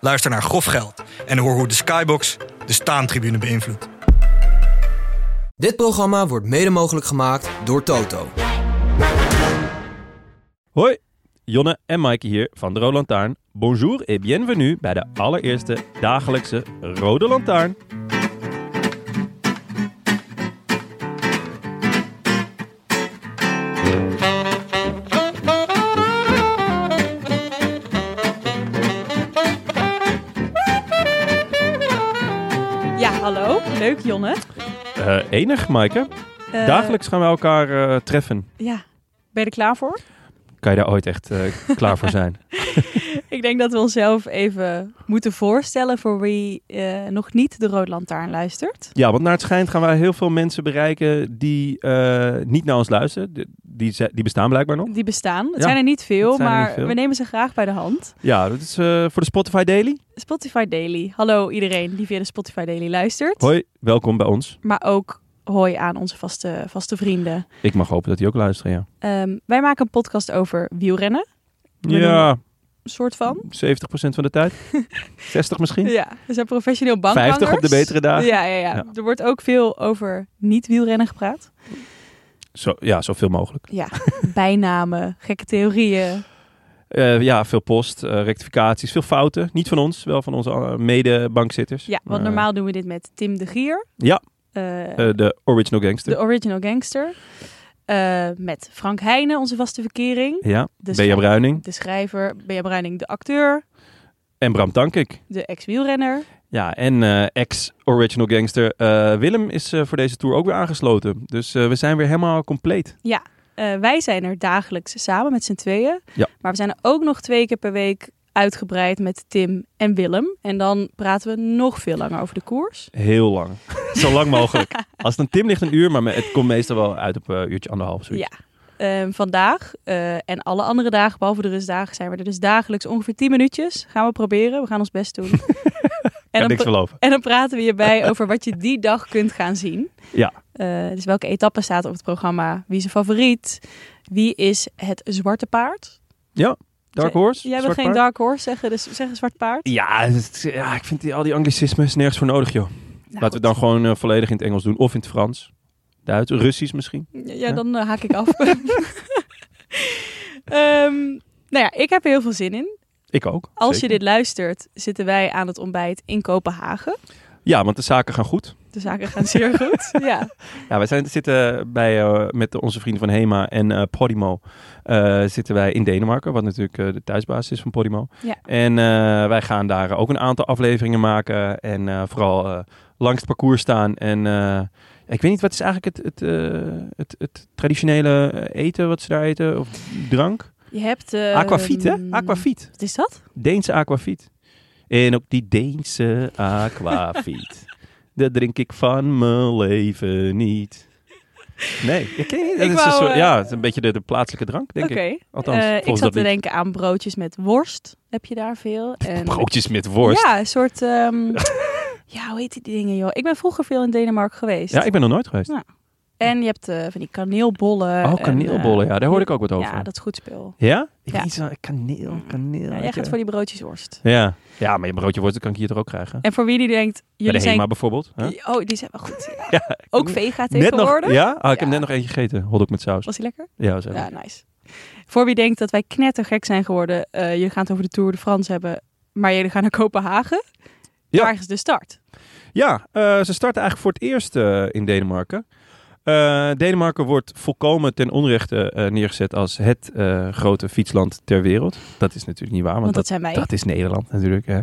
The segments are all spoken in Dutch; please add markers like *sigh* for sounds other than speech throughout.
Luister naar Grof Geld en hoor hoe de Skybox de staantribune beïnvloedt. Dit programma wordt mede mogelijk gemaakt door Toto. Hoi, Jonne en Maaike hier van de Rode Lantaarn. Bonjour et bienvenue bij de allereerste dagelijkse Rode Lantaarn. Hallo. Leuk, Jonne. Eh, enig, Maaike. Eh, Dagelijks gaan we elkaar eh, treffen. Ja. Ben je er klaar voor? Kan je daar ooit echt eh, klaar voor zijn? *laughs* Ik denk dat we onszelf even moeten voorstellen voor wie eh, nog niet de Rode Lantaarn luistert. Ja, want naar het schijnt gaan wij heel veel mensen bereiken die eh, niet naar ons luisteren. Die, die, bestaan blijkbaar nog. Die bestaan. Het Ja, zijn er niet veel, er maar niet veel. we nemen ze graag bij de hand. Ja, dat is eh, voor de Spotify Daily. Spotify Daily. Hallo iedereen die via de Spotify Daily luistert. Hoi, welkom bij ons. Maar ook hoi aan onze vaste, vaste vrienden. Ik mag hopen dat die ook luisteren, ja. Ehm, wij maken een podcast over wielrennen. Ja, Een soort van. 70% van de tijd. *laughs* 60 misschien. Ja, we zijn professioneel bankgangers. 50 op de betere dagen. Ja, ja, ja, Ja. Er wordt ook veel over niet wielrennen gepraat. Zo, ja, zoveel mogelijk. Ja, bijnamen, *laughs* gekke theorieën. Eh, ja, veel post, eh, rectificaties, veel fouten. Niet van ons, wel van onze eh, mede-bankzitters. Ja, want normaal doen we dit met Tim de Gier. Ja, de original gangster. de original gangster. Eh, met Frank Heijnen, onze vaste verkering. ja, De Bea Bruining De schrijver, Bea Bruining, de acteur, en Bram Tankik. de ex-wielrenner. Ja, en eh, ex-original gangster eh, Willem is eh, voor deze tour ook weer aangesloten. Dus eh, we zijn weer helemaal compleet. Eh, wij zijn er dagelijks samen met z'n tweeën. Ja. Maar we zijn er ook nog twee keer per week uitgebreid met Tim en Willem. En dan praten we nog veel langer over de koers. Heel lang. *laughs* Zo lang mogelijk. *laughs* Als het een Tim ligt een uur, maar het komt meestal wel uit op een uurtje anderhalf. Zoiets. Ja. Ehm, vandaag eh, en alle andere dagen, behalve de rustdagen, zijn we er dus dagelijks ongeveer 10 minuutjes. Gaan we proberen. We gaan ons best doen. *laughs* En, dan, niks en dan praten we hierbij over wat je die dag kunt gaan zien. Ja. Eh, dus welke etappe staat op het programma? Wie is een favoriet? Wie is het zwarte paard? Dark Horse? Jij wil geen paard? dark horse zeggen, dus zeg een zwart paard. Ja, het- ja, ik vind die, al die anglicismes nergens voor nodig, joh. Nou, Laten we het dan gewoon eh, volledig in het Engels doen. Of in het Frans. Duits, Russisch misschien. Ja, Ja. dan eh, haak ik af. *laughs* Ehm, nou ja, ik heb er heel veel zin in. Ik ook. Als zeker. je dit luistert, zitten wij aan het ontbijt in Kopenhagen. Ja, want de zaken gaan goed. De zaken gaan zeer goed. *laughs* Ja. Ja, wij zijn, zitten bij, eh, met onze vrienden van Hema en eh, Podimo. zitten wij in Denemarken, wat natuurlijk de thuisbasis is van Podimo. Ja. En wij gaan daar ook een aantal afleveringen maken. En vooral langs het parcours staan. En eh, ik weet niet, wat is eigenlijk het, het, eh, het, het traditionele eten wat ze daar eten? Of drank? Je hebt... ehm, Aquafiet, hè? Aquafiet. Wat is dat? Deense aquafiet. En ook die Deense aquafiet. *laughs* dat drink ik van mijn leven niet. Nee, ik ken niet. Dat is een soort, eh, ja, het is een beetje de, de plaatselijke drank, denk ik. Althans, ik zat dat te denken aan broodjes met worst. Heb je daar veel? *laughs* En, Broodjes met worst. Ja. Ja, een soort... ehm, *laughs* ja, hoe heet die dingen, joh? Ik ben vroeger veel in Denemarken geweest. ik ben nog nooit geweest. Ja. En je hebt eh, van die kaneelbollen. oh, en, kaneelbollen, eh, ja, daar hoorde ik ook wat over. Ja, dat is goed speel. Ja? Ik Ja. weet niet zo, kaneel, kaneel. Ja, jij gaat je. voor die broodjes worst. Ja. ja, maar je broodje worst dat kan ik hier toch ook krijgen? En voor wie die denkt, Bij jullie de zijn... Hema bijvoorbeeld. hè? Oh, die zijn wel goed. *laughs* Ja. Ja, *laughs* Ook vega net nog, tegenwoordig. ja? Ah, ik heb Ja. net nog eentje gegeten. Hotdog met saus. Was die lekker? Ja, was heel Ja, nice. Voor wie denkt dat wij knettergek zijn geworden, eh jullie gaan het over de Tour de France hebben, maar jullie gaan naar Kopenhagen. Ja. Waar is de start? Ja, eh, ze starten eigenlijk voor het eerst eh, in Denemarken. Eh, Denemarken wordt volkomen ten onrechte eh, neergezet als het eh, grote fietsland ter wereld. Dat is natuurlijk niet waar, want, Want dat dat, zijn wij. dat is Nederland natuurlijk. hè.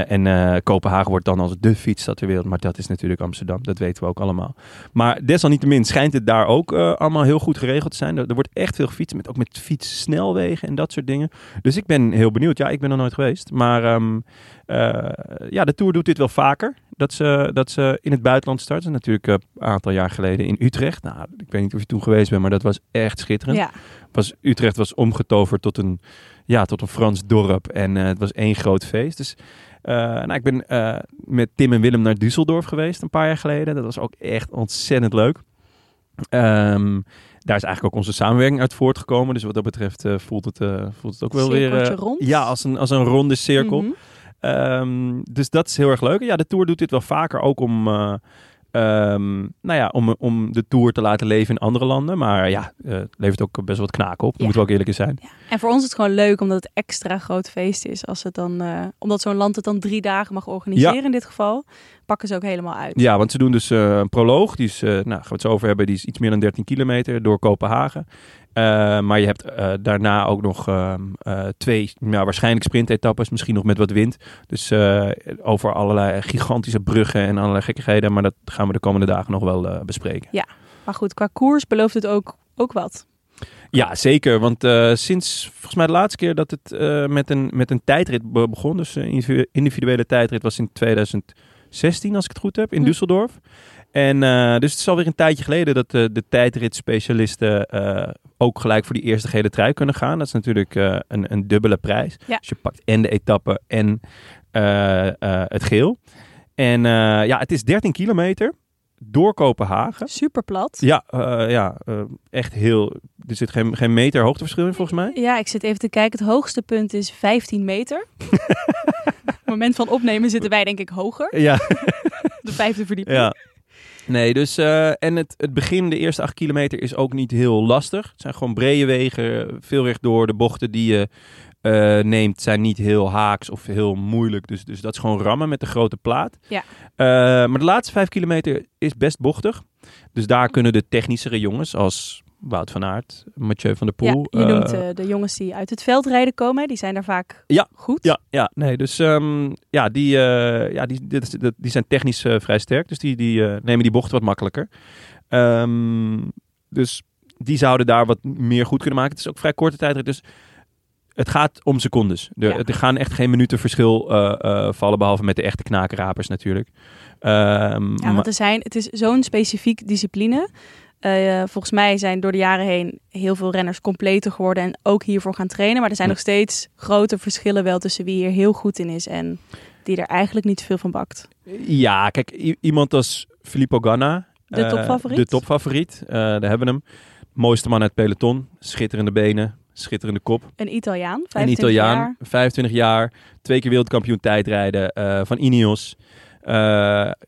En Kopenhagen wordt dan als de fietsstad ter wereld, maar dat is natuurlijk Amsterdam. Dat weten we ook allemaal. Maar desalniettemin schijnt het daar ook allemaal heel goed geregeld te zijn. Er, er wordt echt veel gefietst, met, ook met fietssnelwegen en dat soort dingen. Dus ik ben heel benieuwd. Ja, ik ben er nooit geweest. Maar ehm, eh, ja, de Tour doet dit wel vaker. Dat ze, dat ze in het buitenland starten. Natuurlijk eh, een aantal jaar geleden in Utrecht. Nou, ik weet niet of je toen geweest bent, maar dat was echt schitterend. Ja, Was, Utrecht was omgetoverd tot een, ja, tot een Frans dorp. En eh, het was één groot feest. Dus eh, nou, ik ben eh, met Tim en Willem naar Düsseldorf geweest een paar jaar geleden. Dat was ook echt ontzettend leuk. Ehm, daar is eigenlijk ook onze samenwerking uit voortgekomen. Dus wat dat betreft eh, voelt, het, eh, voelt het ook wel weer... Eh, rond. Ja, als een, als een ronde cirkel. Mhm. Ehm, dus dat is heel erg leuk. En Ja, de Tour doet dit wel vaker ook om, eh, ehm, nou ja, om, om de Tour te laten leven in andere landen. Maar ja, eh, het levert ook best wel wat knaken op. Ja. Moeten we ook eerlijk in zijn. En voor ons is het gewoon leuk omdat het extra groot feest is. Als het dan, eh, omdat zo'n land het dan drie dagen mag organiseren Ja. in dit geval, pakken ze ook helemaal uit. Ja, want ze doen dus een proloog. Die is, nou, gaan we het zo over hebben, die is iets meer dan 13 kilometer door Kopenhagen. Eh, maar je hebt eh, daarna ook nog ehm, eh, twee, nou, waarschijnlijk sprintetappes, misschien nog met wat wind. Dus over allerlei gigantische bruggen en allerlei gekkigheden. Maar dat gaan we de komende dagen nog wel bespreken. Maar goed, qua koers belooft het ook, ook wat. Ja, zeker. Want sinds volgens mij de laatste keer dat het met, een, met een tijdrit be- begon, dus een individu- individuele tijdrit was in 2016, als ik het goed heb, in Hm. Düsseldorf. En eh, dus het is alweer een tijdje geleden dat eh, de tijdritspecialisten eh, ook gelijk voor die eerste gele trui kunnen gaan. Dat is natuurlijk een, een dubbele prijs. Ja. Dus je pakt en de etappe en het geel. En ja, het is 13 kilometer door Kopenhagen. Super plat. Ja, ja echt heel. Er zit geen, geen meter hoogteverschil in volgens mij. Ja, ik zit even te kijken. Het hoogste punt is 15 meter. *laughs* Op het moment van opnemen zitten wij denk ik hoger. Ja, De vijfde verdieping. ja. Nee, dus eh, en het, het begin, de eerste acht kilometer, is ook niet heel lastig. Het zijn gewoon brede wegen, veel rechtdoor. De bochten die je eh, neemt zijn niet heel haaks of heel moeilijk. Dus, dus dat is gewoon rammen met de grote plaat. Ja. Eh, maar de laatste vijf kilometer is best bochtig. Dus daar kunnen de technischere jongens als Wout van Aert, Mathieu van der Ja, Poel... je eh, noemt eh, de jongens die uit het veld rijden komen. Die zijn daar vaak Ja, goed. Ja, ja, nee, dus ehm, ja, die, eh, ja, die, dit- die zijn technisch eh, vrij sterk, dus die, die eh, nemen die bocht wat makkelijker. Ehm, dus die zouden daar wat meer goed kunnen maken. Het is ook vrij korte tijdrit, dus het gaat om secondes. Er, Ja. er gaan echt geen minuten verschil eh, eh, vallen, behalve met de echte knakenrapers natuurlijk. Ehm, Ja, want er zijn, het is zo'n specifiek discipline. Eh, volgens mij zijn door de jaren heen heel veel renners completer geworden en ook hiervoor gaan trainen. Maar er zijn Ja. nog steeds grote verschillen wel tussen wie hier heel goed in is en die er eigenlijk niet veel van bakt. Ja, kijk, iemand als Filippo Ganna. De eh, topfavoriet? De topfavoriet. eh, daar hebben we hem. Mooiste man uit het peloton. Schitterende benen. Schitterende kop. Een Italiaan, Een 25 Italiaan. jaar. 25 jaar. Twee keer wereldkampioen tijdrijden van Ineos.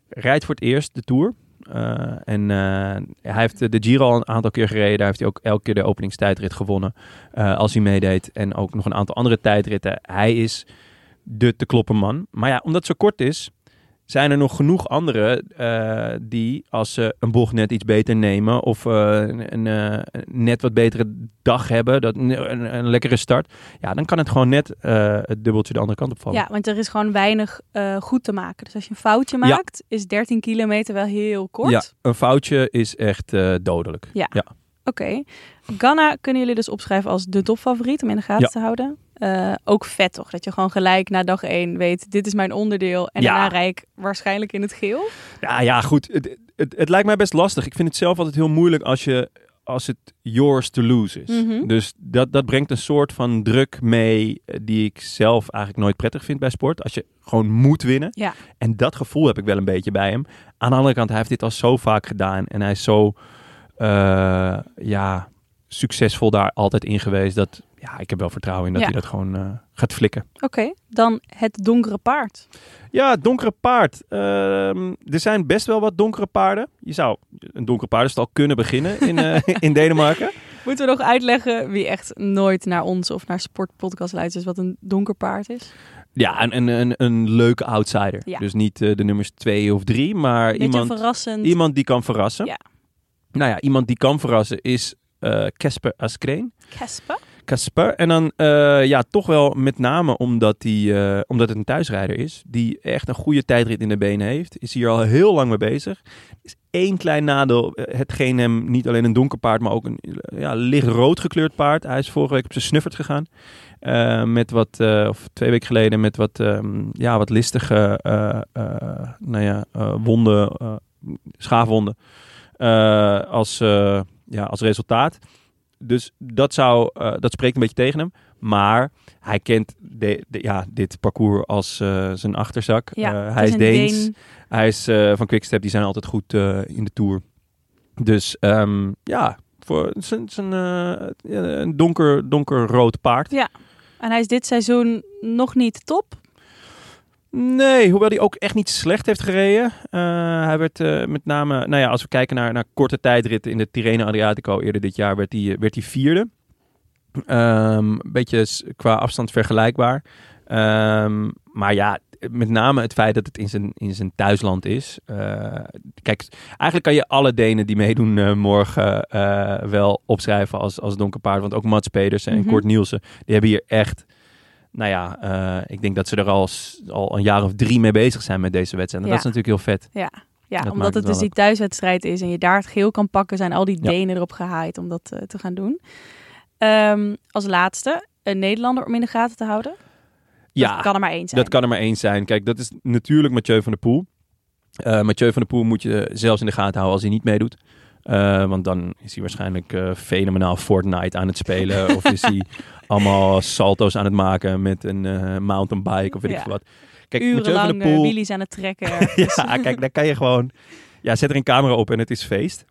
Rijdt voor het eerst de Tour. Eh, en eh, hij heeft de Giro al een aantal keer gereden. Daar heeft hij ook elke keer de openingstijdrit gewonnen. eh, als hij meedeed. En ook nog een aantal andere tijdritten. Hij is de te kloppen man. Maar ja, omdat het zo kort is, zijn er nog genoeg anderen eh, die als ze een bocht net iets beter nemen of eh, een, eh, net wat betere dag hebben, dat, een, een lekkere start, ja, dan kan het gewoon net het dubbeltje de andere kant op vallen. Ja, want er is gewoon weinig goed te maken. Dus als je een foutje Ja. maakt, is 13 kilometer wel heel kort. Ja, een foutje is echt dodelijk. Ja. Ja. Oké. Ganna kunnen jullie dus opschrijven als de topfavoriet om in de gaten Ja. te houden. Eh, ook vet toch? Dat je gewoon gelijk na dag 1 weet, dit is mijn onderdeel. En Ja. daarna rij ik waarschijnlijk in het geel. Ja, ja, goed. Het, het, het lijkt mij best lastig. Ik vind het zelf altijd heel moeilijk als, je, als het yours to lose is. Mhm. Dus dat, dat brengt een soort van druk mee eh, die ik zelf eigenlijk nooit prettig vind bij sport. Als je gewoon moet winnen. Ja. En dat gevoel heb ik wel een beetje bij hem. Aan de andere kant, hij heeft dit al zo vaak gedaan. En hij is zo eh, ja, succesvol daar altijd in geweest. Dat ja, ik heb wel vertrouwen in dat Ja. hij dat gewoon eh, gaat flikken. Oké, dan het donkere paard. Ja, het donkere paard. Ehm, er zijn best wel wat donkere paarden. Je zou een donkere paardenstal kunnen beginnen in, eh, *laughs* in Denemarken. Moeten we nog uitleggen wie echt nooit naar ons of naar sportpodcast luistert, wat een donker paard is? Ja, een, een, een, een leuke outsider. Ja. Dus niet de nummers twee of drie, maar Beetje iemand, verrassend. iemand die kan verrassen. Ja. Nou ja, iemand die kan verrassen is eh, Casper Askreen. Casper? Casper. En dan eh, ja, toch wel met name omdat, die, eh, omdat het een thuisrijder is. Die echt een goede tijdrit in de benen heeft. Is hier al heel lang mee bezig. Is één klein nadeel. hetgeen hem niet alleen een donker paard, maar ook een ja, licht rood gekleurd paard. Hij is vorige week op zijn snuffert gegaan. Met wat, of twee weken geleden, met wat, ehm, ja, wat listige nou ja, wonden, schaafwonden. Eh, als, eh, ja, als resultaat. Dus dat, zou, eh, dat spreekt een beetje tegen hem. Maar hij kent de, de- ja, dit parcours als zijn achterzak. Ja, het hij is een Deens. Deen. Hij is eh, van Quickstep. Die zijn altijd goed in de Tour. Dus ehm, ja, voor zijn, eh, ja, een donker, donkerrood paard. Ja. En hij is dit seizoen nog niet top. Nee, hoewel hij ook echt niet slecht heeft gereden. Eh, hij werd eh, met name, nou ja, als we kijken naar, naar korte tijdritten in de Tirreno Adriatico eerder dit jaar, werd hij, werd hij vierde. Ehm, een beetje qua afstand vergelijkbaar. Ehm, maar ja, met name het feit dat het in zijn, in zijn thuisland is. Eh, kijk, eigenlijk kan je alle Denen die meedoen eh, morgen eh, wel opschrijven als, als donker paard. Want ook Mats Pedersen en Mhm. Kort Nielsen, die hebben hier echt... Nou ja, eh, ik denk dat ze er al, al een jaar of drie mee bezig zijn met deze wedstrijd. En Ja. dat is natuurlijk heel vet. Ja, ja Dat omdat het dus die thuiswedstrijd is en je daar het geel kan pakken, zijn al die Ja. Denen erop gehaaid om dat eh, te gaan doen. Ehm, als laatste, een Nederlander om in de gaten te houden. Ja, dat kan er maar één zijn. Dat kan er maar één zijn. Kijk, dat is natuurlijk Mathieu van der Poel. Eh Mathieu van der Poel moet je zelfs in de gaten houden als hij niet meedoet. Eh, want dan is hij waarschijnlijk eh, fenomenaal Fortnite aan het spelen. *laughs* of is hij allemaal salto's aan het maken met een eh, mountainbike of weet ik veel wat. Kijk, Urenlang Poel... wheelies aan het trekken. *laughs* ja, kijk, daar kan je gewoon... Ja, zet er een camera op en het is feest.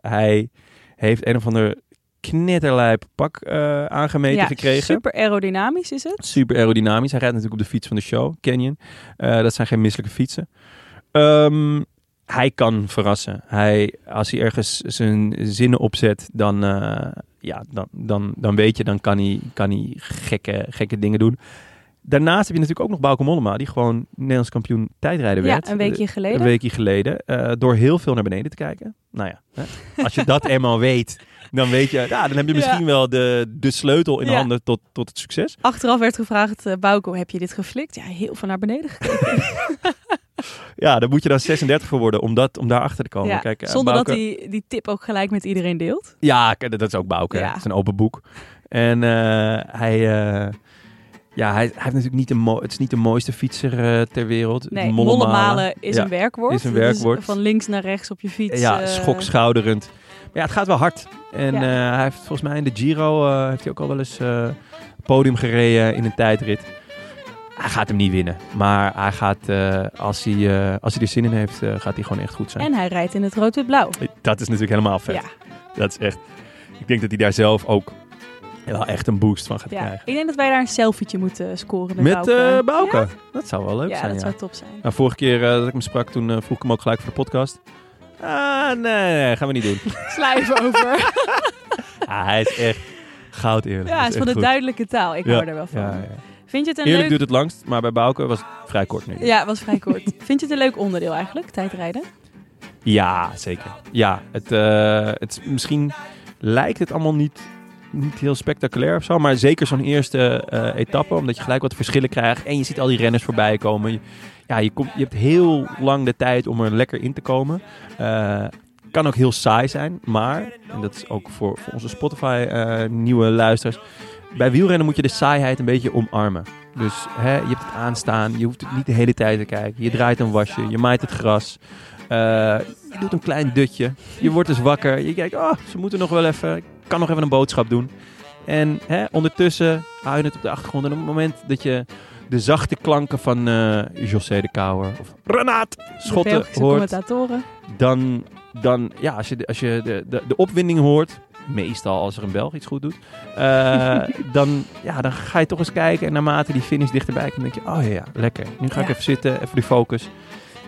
Hij heeft een of ander knetterlijp pak eh, aangemeten Ja, gekregen. Super aerodynamisch is het. Super aerodynamisch. Hij rijdt natuurlijk op de fiets van de show, Canyon. Dat zijn geen misselijke fietsen. Ehm, hij kan verrassen. Hij, als hij ergens zijn zinnen opzet, dan, eh, ja, dan, dan, dan weet je, dan kan hij, kan hij gekke, gekke dingen doen. Daarnaast heb je natuurlijk ook nog Bauke Mollema, die gewoon Nederlands kampioen tijdrijden werd. Ja, een weekje geleden. Een weekje geleden. eh, door heel veel naar beneden te kijken. Nou ja, hè. als je dat *laughs* eenmaal weet, dan weet je, ja, dan heb je Ja. misschien wel de, de sleutel in Ja. handen tot, tot het succes. Achteraf werd gevraagd, eh Bauke, heb je dit geflikt? Ja, heel veel naar beneden gekeken. *laughs* Ja, daar moet je dan 36 voor worden om, dat, om daar achter te komen. Ja, Kijk, eh, zonder Bauke- dat hij die tip ook gelijk met iedereen deelt. Ja, dat is ook Bouke. Ja. Het is een open boek. En eh, hij, eh, ja, hij, hij heeft natuurlijk niet de, mo- het is niet de mooiste fietser ter wereld. Nee, Molle molle malen. malen is Ja, een werkwoord. is een werkwoord. van links naar rechts op je fiets. Ja, schokschouderend. Maar ja, het gaat wel hard. En Ja. hij heeft volgens mij in de Giro heeft hij ook al wel eens podium gereden in een tijdrit. Hij gaat hem niet winnen. Maar hij gaat, eh, als, hij, eh, als hij er zin in heeft, eh, gaat hij gewoon echt goed zijn. En hij rijdt in het rood-wit-blauw. Dat is natuurlijk helemaal vet. Ja, Dat is echt. Ik denk dat hij daar zelf ook wel echt een boost van gaat ja. krijgen. Ik denk dat wij daar een selfietje moeten scoren met, Met Bauke. eh Bauke. Ja, Dat zou wel leuk ja zijn. dat ja. zou top zijn. Nou, vorige keer eh, dat ik hem sprak, toen eh, vroeg ik hem ook gelijk voor de podcast. Ah, nee, nee, gaan we niet doen. *laughs* Slijven over. *laughs* ah, hij is echt goud eerlijk. ja, het is van de duidelijke taal. Ik hou er wel van. Vind je het een Eerlijk leuk... duurt het langst, maar bij Bauke was het vrij kort nu. Ja, was vrij kort. *laughs* Vind je het een leuk onderdeel eigenlijk, tijdrijden? Ja, zeker. Ja, het, eh, het, misschien lijkt het allemaal niet, niet heel spectaculair of zo. Maar zeker zo'n eerste eh, etappe, omdat je gelijk wat verschillen krijgt. En je ziet al die renners voorbij komen. Je, ja, je, komt, je hebt heel lang de tijd om er lekker in te komen. Eh, kan ook heel saai zijn, maar, en dat is ook voor, voor onze Spotify nieuwe luisteraars. Bij wielrennen moet je de saaiheid een beetje omarmen. Dus hè, je hebt het aanstaan, je hoeft het niet de hele tijd te kijken. Je draait een wasje, je maait het gras. Eh, je doet een klein dutje. Je wordt dus wakker. Je kijkt, oh, ze moeten nog wel even. Ik kan nog even een boodschap doen. En hè, ondertussen hou je het op de achtergrond. En op het moment dat je de zachte klanken van eh José de Kouwer of Renaat Schotten hoort, commentatoren. dan, dan ja, als je, de, als je de, de, de opwinding hoort, meestal als er een Belg iets goed doet, eh, *laughs* dan, ja, dan ga je toch eens kijken. En naarmate die finish dichterbij komt, denk je, oh ja, ja lekker. Nu ga ik Ja. even zitten, even die focus.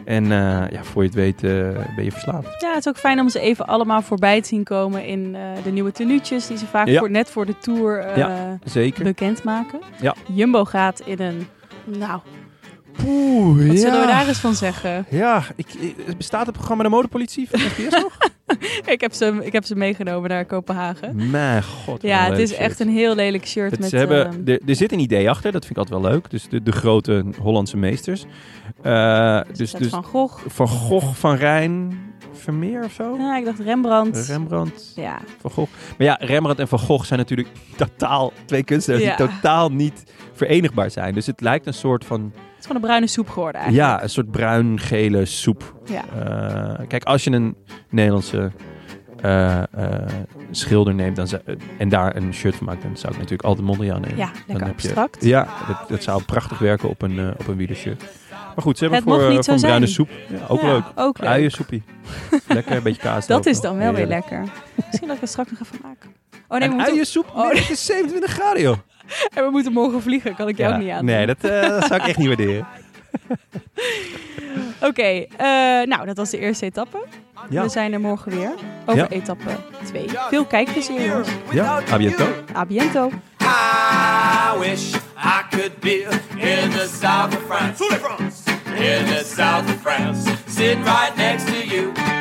En eh, ja, voor je het weet eh, ben je verslaafd. Ja, het is ook fijn om ze even allemaal voorbij te zien komen in de nieuwe tenuutjes die ze vaak Ja. voor, net voor de Tour Zeker. bekendmaken. Ja. Jumbo gaat in een... Nou, Oeh, wat zullen we daar eens van zeggen? Ja, ik, ik- bestaat het programma De Modepolitie van SBS nog? *laughs* ik, heb ze, ik heb ze meegenomen naar Kopenhagen. Mijn god. Ja, het is echt een heel lelijk shirt. Het- met, ze hebben, ehm, er, er zit een idee achter, dat vind ik altijd wel leuk. Dus de, de grote Hollandse meesters. Eh, dus, dus van Gogh. Van Gogh, Van Rijn, Vermeer of zo? Ja, ik dacht Rembrandt. Rembrandt, ja, Van Gogh. Maar ja, Rembrandt en Van Gogh zijn natuurlijk totaal twee kunstenaars Ja. die totaal niet verenigbaar zijn. Dus het lijkt een soort van, is gewoon een bruine soep geworden eigenlijk. ja, een soort bruin-gele soep. Ja. Eh, kijk, als je een Nederlandse eh, eh, schilder neemt dan en daar een shirt van maakt, dan zou ik natuurlijk altijd Mondriaan nemen. Ja, Dan heb je- abstract. Ja, dat, dat zou prachtig werken op een, op een wielershirt. Maar goed, ze hebben Het voor, een bruine soep. Ja, ook Ja, leuk. Ook leuk. Uiensoepie. Lekker, een beetje *laughs* kaas Dat is dan wel weer lekker. Misschien dat ik straks nog even maak. Oh nee, een moeten, uiensoep? Oh, het is 27 graden, joh. En we moeten morgen vliegen. Kan ik jou ook niet aan. Nee, dat, eh, dat zou ik echt niet waarderen. *laughs* Oké, eh, nou dat was de eerste etappe. Ja, We zijn er morgen weer over Ja. etappe 2. Veel kijkplezier jongens. ja. A biento. A biento. I wish I could be in the south of France. In the south of France. Sitting right next to